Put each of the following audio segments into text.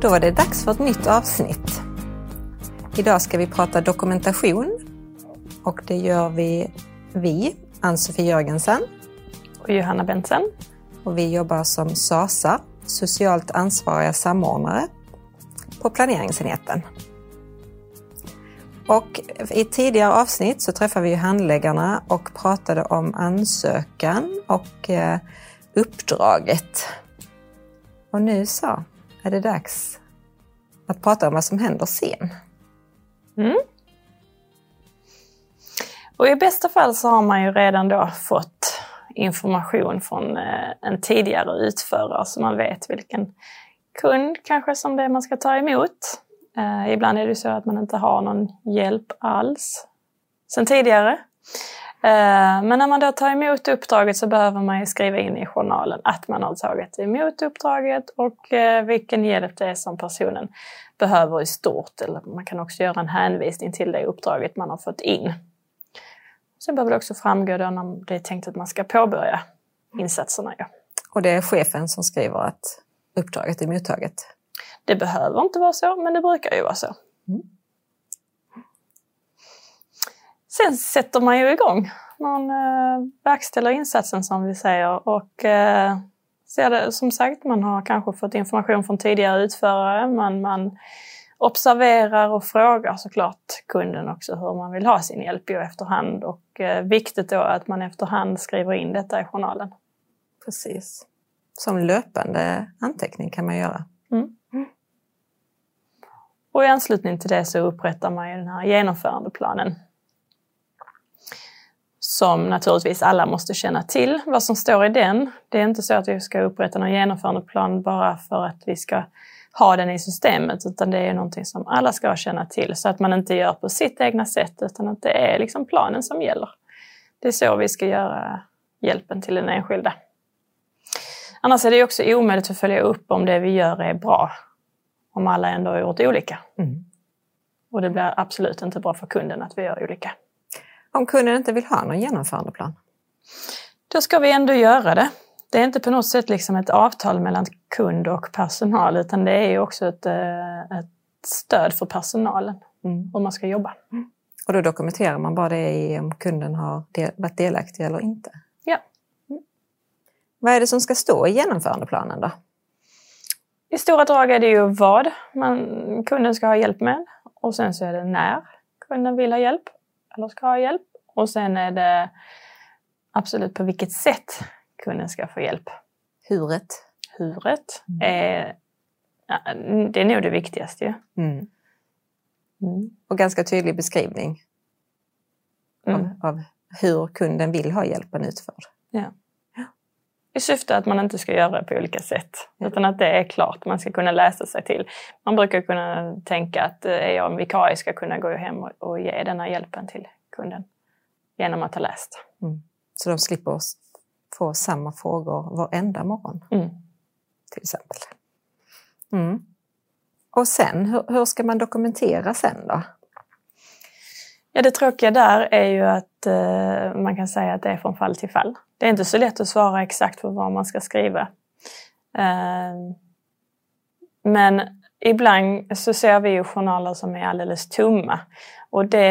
Då var det dags för ett nytt avsnitt. Idag ska vi prata dokumentation och det gör vi, vi Ann-Sofie Jörgensen och Johanna Bentsen. Och vi jobbar som SASA, socialt ansvariga samordnare på planeringsenheten. Och I tidigare avsnitt så träffade vi handläggarna och pratade om ansökan och eh, uppdraget. Och nu så är det dags att prata om vad som händer sen. Mm. Och I bästa fall så har man ju redan då fått information från eh, en tidigare utförare så man vet vilken kund kanske som det är man ska ta emot. Eh, ibland är det så att man inte har någon hjälp alls sen tidigare. Eh, men när man då tar emot uppdraget så behöver man ju skriva in i journalen att man har tagit emot uppdraget och eh, vilken hjälp det är som personen behöver i stort. Eller man kan också göra en hänvisning till det uppdraget man har fått in. Sen behöver det också framgå då när det är tänkt att man ska påbörja insatserna. Ja. Och det är chefen som skriver att uppdraget är mottaget? Det behöver inte vara så, men det brukar ju vara så. Sen sätter man ju igång. Man eh, verkställer insatsen som vi säger och eh, ser det, som sagt, man har kanske fått information från tidigare utförare. Man, man observerar och frågar såklart kunden också hur man vill ha sin hjälp i efterhand och eh, viktigt då att man efterhand skriver in detta i journalen. Precis. Som löpande anteckning kan man göra. Mm. Och i anslutning till det så upprättar man ju den här genomförandeplanen. Som naturligtvis alla måste känna till vad som står i den. Det är inte så att vi ska upprätta någon genomförandeplan bara för att vi ska ha den i systemet utan det är någonting som alla ska känna till så att man inte gör på sitt egna sätt utan att det är liksom planen som gäller. Det är så vi ska göra hjälpen till den enskilda. Annars är det också omöjligt att följa upp om det vi gör är bra om alla ändå har gjort olika. Mm. Och det blir absolut inte bra för kunden att vi gör olika. Om kunden inte vill ha någon genomförandeplan? Då ska vi ändå göra det. Det är inte på något sätt liksom ett avtal mellan kund och personal utan det är också ett, eh, ett stöd för personalen mm. hur man ska jobba. Mm. Och då dokumenterar man bara det i om kunden har del, varit delaktig eller inte? Ja. Mm. Vad är det som ska stå i genomförandeplanen då? I stora drag är det ju vad man, kunden ska ha hjälp med och sen så är det när kunden vill ha hjälp eller ska ha hjälp och sen är det absolut på vilket sätt kunden ska få hjälp. Huret? Huret mm. är, det är nog det viktigaste ju. Mm. Mm. Och ganska tydlig beskrivning av, mm. av hur kunden vill ha hjälpen utförd. Ja i syfte att man inte ska göra det på olika sätt. Utan att det är klart, man ska kunna läsa sig till. Man brukar kunna tänka att är eh, jag en vikarie ska kunna gå hem och, ge den här hjälpen till kunden genom att ha läst. Mm. Så de slipper få samma frågor varenda morgon? Mm. Till exempel. Mm. Och sen, hur, hur ska man dokumentera sen då? Ja, det tråkiga där är ju att eh, man kan säga att det är från fall till fall. Det är inte så lätt att svara exakt på vad man ska skriva. Eh, men ibland så ser vi ju journaler som är alldeles tomma. Och det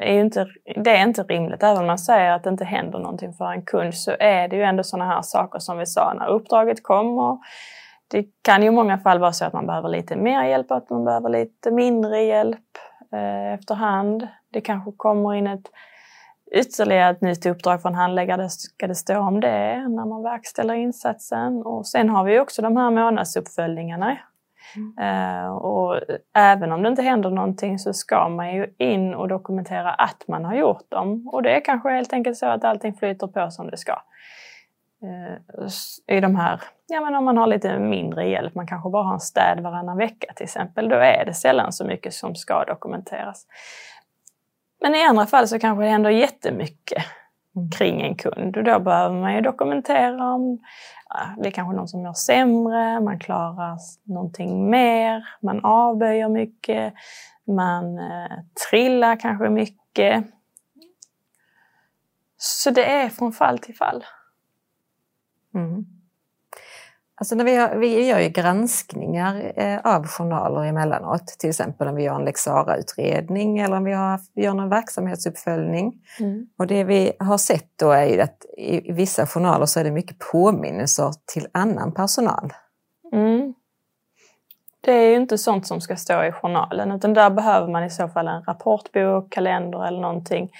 är ju inte, det är inte rimligt. Även om man säger att det inte händer någonting för en kund så är det ju ändå sådana här saker som vi sa när uppdraget kom. Och det kan ju i många fall vara så att man behöver lite mer hjälp, att man behöver lite mindre hjälp eh, efterhand. Det kanske kommer in ett ytterligare ett nytt uppdrag från handläggare ska det stå om det när man verkställer insatsen. Och sen har vi också de här månadsuppföljningarna. Mm. Uh, och även om det inte händer någonting så ska man ju in och dokumentera att man har gjort dem. Och det är kanske helt enkelt så att allting flyter på som det ska. Uh, I de här, ja men om man har lite mindre hjälp, man kanske bara har en städ varannan vecka till exempel, då är det sällan så mycket som ska dokumenteras. Men i andra fall så kanske det händer jättemycket mm. kring en kund och då behöver man ju dokumentera om ja, det är kanske någon som mår sämre, man klarar någonting mer, man avböjer mycket, man eh, trillar kanske mycket. Så det är från fall till fall. Mm. Alltså när vi, har, vi gör ju granskningar eh, av journaler emellanåt, till exempel om vi gör en lex utredning eller om vi, har, vi gör någon verksamhetsuppföljning. Mm. Och det vi har sett då är ju att i, vissa journaler så är det mycket påminnelser till annan personal. Mm. Det är ju inte sånt som ska stå i journalen utan där behöver man i så fall en rapportbok, kalender eller någonting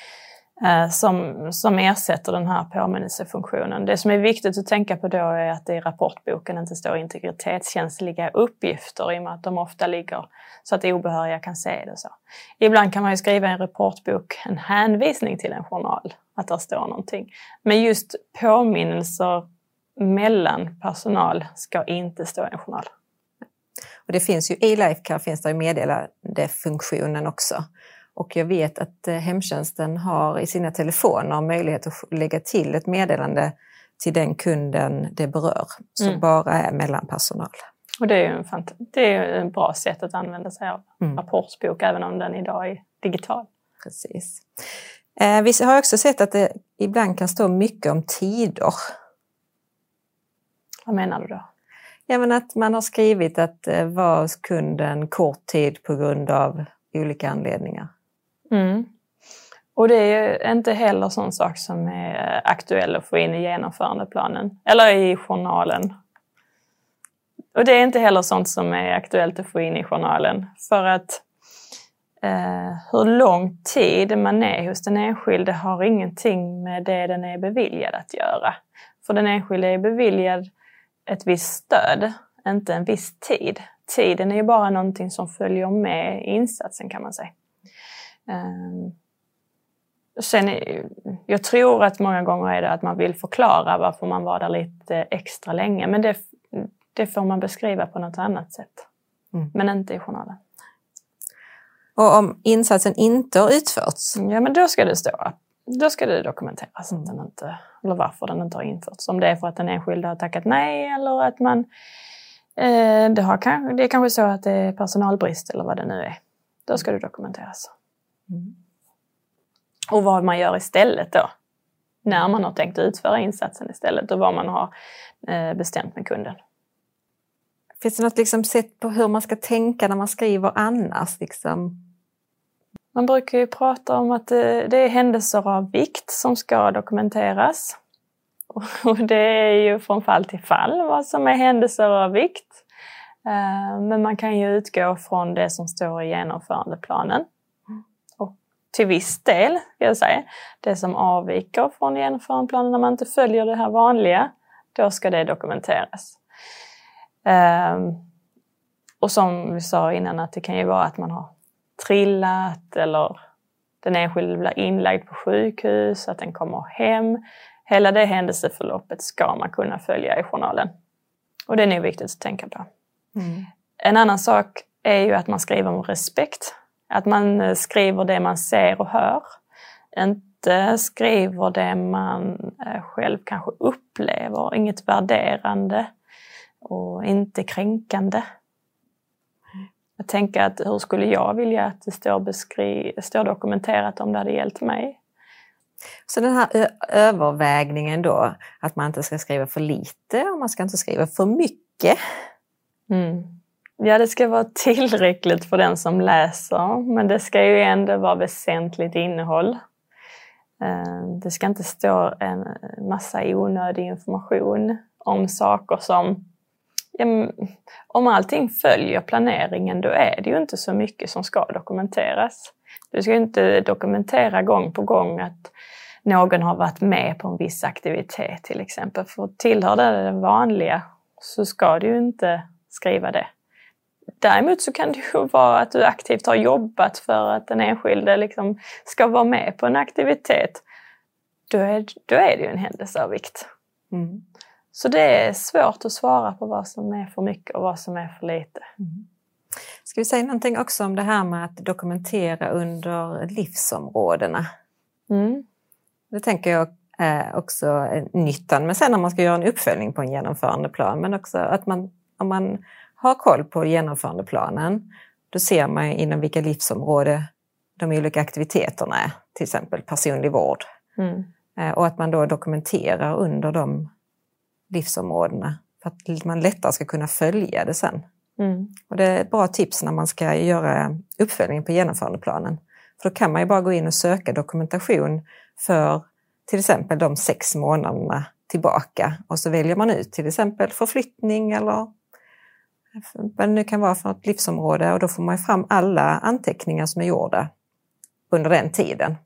Eh, som, som ersätter den här påminnelsefunktionen. Det som är viktigt att tänka på då är att det i rapportboken inte står integritetskänsliga uppgifter i och med att de ofta ligger så att obehöriga kan se det. Så. Ibland kan man ju skriva i en rapportbok en hänvisning till en journal, att där står någonting. Men just påminnelser mellan personal ska inte stå i en journal. Och det finns ju i Lifecare finns det meddelandefunktionen också. Och jag vet att eh, hemtjänsten har i sina telefoner möjlighet att lägga till ett meddelande till den kunden det berör, som mm. bara är mellan personal. Och det är ju en, det är ett bra sätt att använda sig av mm. rapportbok, även om den idag är digital. Precis. Eh, vi har också sett att det ibland kan stå mycket om tider. Vad menar du då? Ja, men att man har skrivit att eh, var kunden kort tid på grund av olika anledningar. Mm. Och det är inte heller sån sak som är aktuell att få in i genomförandeplanen eller i journalen. Och det är inte heller sånt som är aktuellt att få in i journalen för att eh, hur lång tid man är hos den enskilde har ingenting med det den är beviljad att göra. För den enskilde är beviljad ett visst stöd, inte en viss tid. Tiden är ju bara någonting som följer med insatsen kan man säga. Ehm, sen, jag tror att många gånger är det att man vill förklara varför man var där lite extra länge. Men det, det får man beskriva på något annat sätt. Mm. Men inte i journalen. Och om insatsen inte har utförts? Ja, men då ska det stå. Då ska det dokumenteras mm. den inte, eller varför den inte har införts. Om det är för att den enskilde har tackat nej eller att man... Eh, det, har, det är kanske så att det är personalbrist eller vad det nu är. Då ska det dokumenteras. Mm. Och vad man gör istället då. När man har tänkt utföra insatsen istället och vad man har eh, bestämt med kunden. Finns det något liksom sätt på hur man ska tänka när man skriver annars? Liksom? Man brukar ju prata om att det är händelser av vikt som ska dokumenteras. Och det är ju från fall till fall vad som är händelser av vikt. Eh, men man kan ju utgå från det som står i genomförandeplanen till viss del, ska jag säga. Det som avviker från genomförandeplanen när man inte följer det här vanliga, då ska det dokumenteras. Um, och som vi sa innan att det kan ju vara att man har trillat eller den enskilde blir inlagd på sjukhus, att den kommer hem. Hela det händelseförloppet ska man kunna följa i journalen. Och det är nog viktigt att tänka på. Mm. En annan sak är ju att man skriver om respekt att man eh, skriver det man ser och hör. Inte skriver det man eh, själv kanske upplever, inget värderande och inte kränkande. Jag tänker att hur skulle jag vilja att det står, beskri- står dokumenterat om det hade gällt mig? Så den här övervägningen då, att man inte ska skriva för lite och man ska inte skriva för mycket. Mm. Ja, det ska vara tillräckligt för den som läser, men det ska ju ändå vara väsentligt innehåll. Eh, det ska inte stå en massa onödig information om saker som... Ja, om allting följer planeringen, då är det ju inte så mycket som ska dokumenteras. Du ska inte dokumentera gång på gång att någon har varit med på en viss aktivitet till exempel. För tillhör det det vanliga så ska du ju inte skriva det. Däremot så kan det ju vara att du aktivt har jobbat för att den enskilde liksom ska vara med på en aktivitet. Då är, då är det ju en händelse av vikt. Mm. Så det är svårt att svara på vad som är för mycket och vad som är för lite. Mm. Ska vi säga någonting också om det här med att dokumentera under livsområdena? Mm. Det tänker jag är också nyttan, men sen när man ska göra en uppföljning på en genomförandeplan, men också att man, om man har koll på genomförandeplanen, då ser man inom vilka livsområden de olika aktiviteterna är, till exempel personlig vård. Mm. Eh, och att man då dokumenterar under de livsområdena för att man lättare ska kunna följa det sen. Mm. Och det är ett bra tips när man ska göra uppföljning på genomförandeplanen. För då kan man ju bara gå in och söka dokumentation för till exempel de sex månaderna tillbaka och så väljer man ut till exempel förflyttning eller vad det nu kan vara för ett livsområde och då får man fram alla anteckningar som är gjorda under den tiden.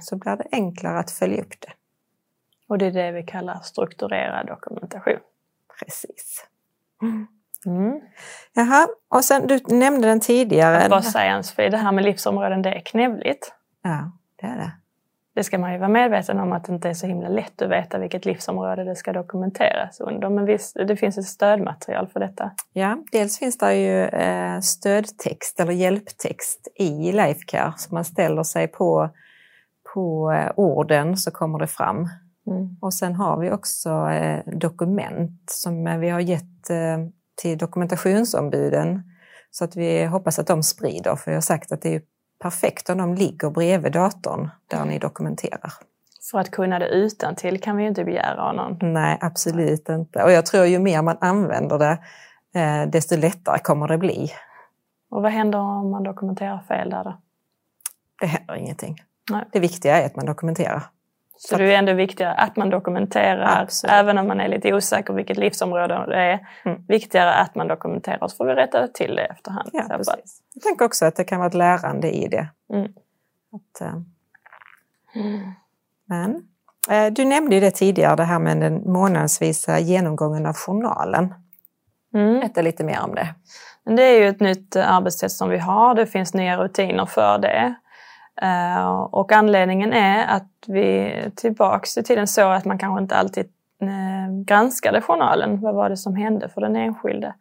Så blir det enklare att följa upp det. Och det är det vi kallar strukturerad dokumentation. Precis. Mm. Jaha, och sen du nämnde den tidigare. Att vara science det här med livsområden, det är knävligt. Ja, det är det. Det ska man ju vara medveten om att det inte är så himla lätt att veta vilket livsområde det ska dokumenteras under. Men visst, det finns ett stödmaterial för detta. Ja, dels finns det ju eh, stödtext eller hjälptext i Lifecare. Så man ställer sig på, på eh, orden så kommer det fram. Mm. Och sen har vi också eh, dokument som vi har gett till dokumentationsombuden. Så att vi hoppas att de sprider, för jag har sagt att det är perfekt om de ligger bredvid datorn där ni dokumenterar. För att kunna det utan till kan vi ju inte begära av någon. Nej, absolut inte. Och jag tror ju mer man använder det, eh, desto lättare kommer det bli. Och vad händer om man dokumenterar fel där då? Det händer ingenting. Nej. Det viktiga är att man dokumenterar. Så det är ändå viktigare att man dokumenterar, Absolut. även om man är lite osäker vilket livsområde det är. Mm. Viktigare att man dokumenterar, så får vi rätta till det efterhand. Ja, precis. Jag tänker också att det kan vara ett lärande i det. Mm. Att, eh, men, eh, du nämnde det tidigare, det här med den månadsvisa genomgången av journalen. Mm. Berätta lite mer om det. Det är ju ett nytt arbetssätt som vi har. Det finns nya rutiner för det. Eh, och anledningen är att vi tillbaks i tiden såg att man kanske inte alltid eh, granskade journalen. Vad var det som hände för den enskilde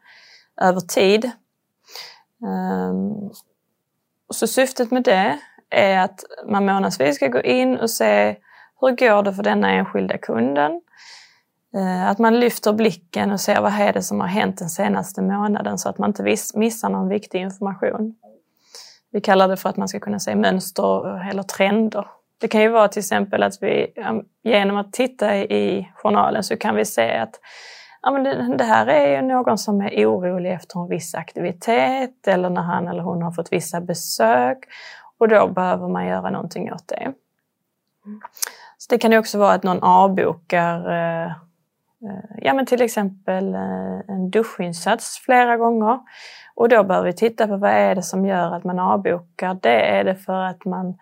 över tid? Ehm, så syftet med det är att man månadsvis ska gå in och se hur går det för denna enskilda kunden? Eh, att man lyfter blicken och ser vad är det som har hänt den senaste månaden så att man inte missar någon viktig information. Vi kallar det för att man ska kunna se mönster eller trender. Det kan ju vara till exempel att vi genom att titta i journalen så kan vi se att ja, men det, här är ju någon som är orolig efter en viss aktivitet eller när han eller hon har fått vissa besök och då behöver man göra någonting åt det. Så det kan ju också vara att någon avbokar eh, eh, ja, men till exempel eh, en duschinsats flera gånger. Och då behöver vi titta på vad är det som gör att man avbokar. Det är det för att man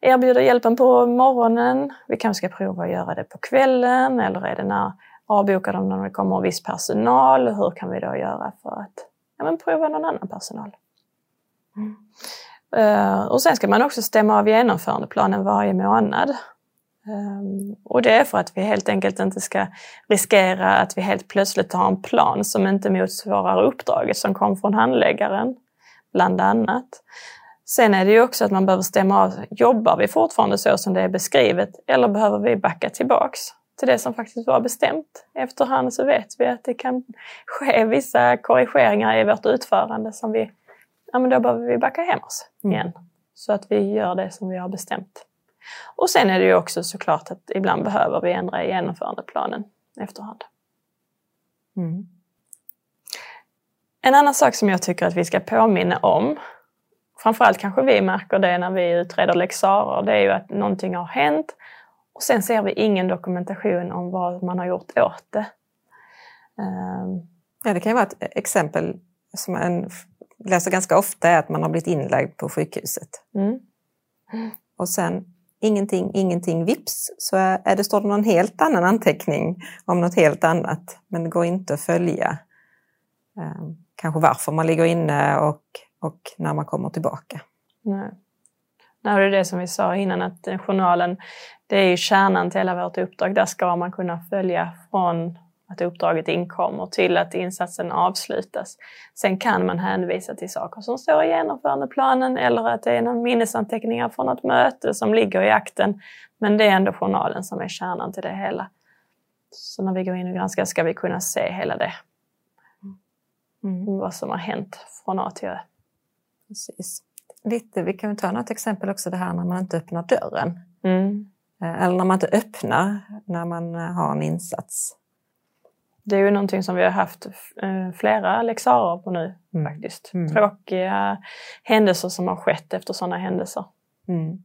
erbjuder hjälpen på morgonen. Vi kanske ska prova att göra det på kvällen eller är det när avbokar de när det kommer viss personal? Hur kan vi då göra för att ja, men prova någon annan personal? Eh, och sen ska man också stämma av genomförandeplanen varje månad. Ehm, och det är för att vi helt enkelt inte ska riskera att vi helt plötsligt har en plan som inte motsvarar uppdraget som kom från handläggaren, bland annat. Sen är det ju också att man behöver stämma av, jobbar vi fortfarande så som det är beskrivet eller behöver vi backa tillbaks till det som faktiskt var bestämt? Efterhand så vet vi att det kan ske vissa korrigeringar i vårt utförande som vi, ja men då behöver vi backa hem oss igen. Så att vi gör det som vi har bestämt. Och sen är det ju också såklart att ibland behöver vi ändra i genomförandeplanen efterhand. Mm. En annan sak som jag tycker att vi ska påminna om, framförallt kanske vi märker det när vi utreder lexarer, det är ju att någonting har hänt och sen ser vi ingen dokumentation om vad man har gjort åt det. Ehm, Ja, det kan ju vara ett exempel som man läser ganska ofta är att man har blivit inlagd på sjukhuset. Mm. Och sen ingenting, ingenting, vips så är det, står det någon helt annan anteckning om något helt annat. Men det går inte att följa eh, kanske varför man ligger inne och, och när man kommer tillbaka. Nej. Nej, det är det som vi sa innan att eh, journalen, det är ju kärnan till hela vårt uppdrag. Där ska man kunna följa från att uppdraget inkommer till att insatsen avslutas. Sen kan man hänvisa till saker som står i genomförandeplanen eller att det är någon minnesanteckningar från något möte som ligger i akten. Men det är ändå journalen som är kärnan till det hela. Så när vi går in och granskar ska vi kunna se hela det. Vad som har hänt från A till Ö. Precis. Lite, vi kan ta något exempel också det här när man inte öppnar dörren. Mm. Eh, Eller när man inte öppnar när man eh, har en insats. Det är ju någonting som vi har haft eh, flera lexarer på nu Mm. faktiskt. Mm. Tråkiga händelser som har skett efter sådana händelser. Mm.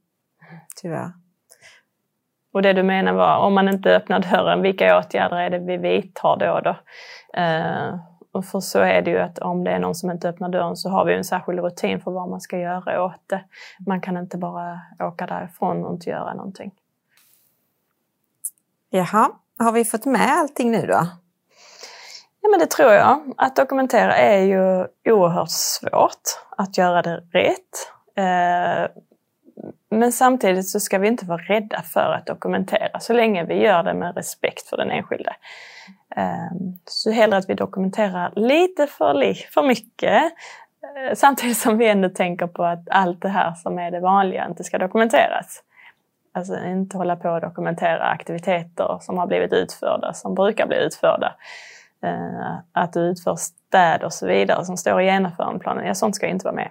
Tyvärr. Och det du menar var, om man inte öppnar dörren, vilka åtgärder är det vi vidtar då? då? Eh, och för så är det ju att om det är någon som inte öppnar dörren så har vi en särskild rutin för vad man ska göra åt det. Man kan inte bara åka därifrån och inte göra någonting. Jaha, har vi fått med allting nu då? Ja men det tror jag. Att dokumentera är ju oerhört svårt att göra det rätt. Eh, men samtidigt så ska vi inte vara rädda för att dokumentera så länge vi gör det med respekt för den enskilde. Eh, så hellre att vi dokumenterar lite för, li- för mycket eh, samtidigt som vi ändå tänker på att allt det här som är det vanliga inte ska dokumenteras. Alltså inte hålla på och dokumentera aktiviteter som har blivit utförda, som brukar bli utförda. Eh, att du utför städ och så vidare som står i genomförandeplanen, ja sånt ska inte vara med.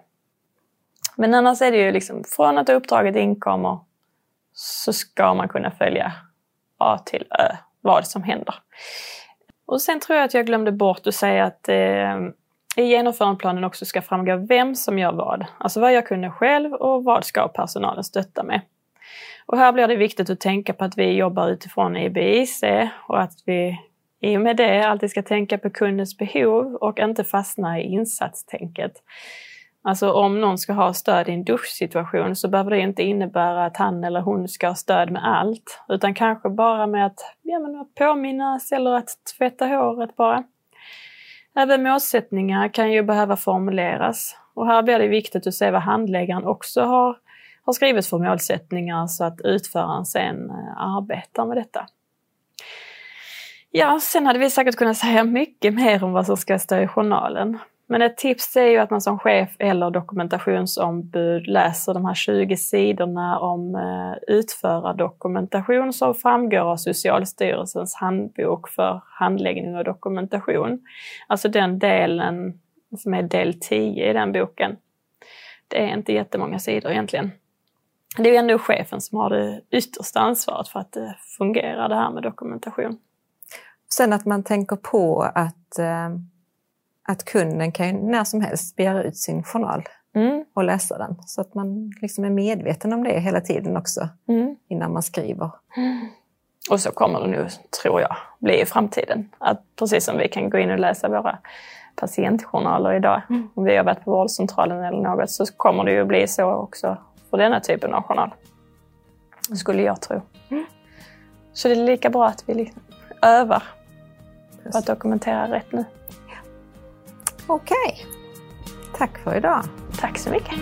Men annars är det ju liksom från att uppdraget inkommer så ska man kunna följa A till Ö, vad som händer. Och sen tror jag att jag glömde bort att säga att eh, i genomförandeplanen också ska framgå vem som gör vad. Alltså vad gör kunden själv och vad ska personalen stötta med. Och här blir det viktigt att tänka på att vi jobbar utifrån IBIC och att vi i och med det alltid ska tänka på kundens behov och inte fastna i insatstänket. Alltså om någon ska ha stöd i en duschsituation så behöver det inte innebära att han eller hon ska ha stöd med allt. Utan kanske bara med att ja, men att påminnas eller att tvätta håret bara. Även målsättningar kan ju behöva formuleras. Och här blir det viktigt att se vad handläggaren också har, har skrivit för målsättningar så att utföraren sen eh, arbetar med detta. Ja, sen hade vi säkert kunnat säga mycket mer om vad som ska stå i journalen. Men ett tips är ju att man som chef eller dokumentationsombud läser de här 20 sidorna om eh, utförardokumentation som framgår av Socialstyrelsens handbok för handläggning och dokumentation. Alltså den delen som är del 10 i den boken. Det är inte jättemånga sidor egentligen. Det är ju ändå chefen som har det yttersta ansvaret för att eh, det fungerar det här med dokumentation. Sen att man tänker på att, eh, att kunden kan när som helst begära ut sin journal Mm, och läsa den. Så att man liksom är medveten om det hela tiden också mm. innan man skriver. Och så kommer det nu, tror jag, bli i framtiden. Att precis som vi kan gå in och läsa våra patientjournaler idag, om vi har varit på vårdcentralen eller något, så kommer det ju bli så också för denna typen av journal. Skulle jag tro. Så det är lika bra att vi liksom övar på att dokumentera rätt nu. Okej, tack för idag. Tack så mycket.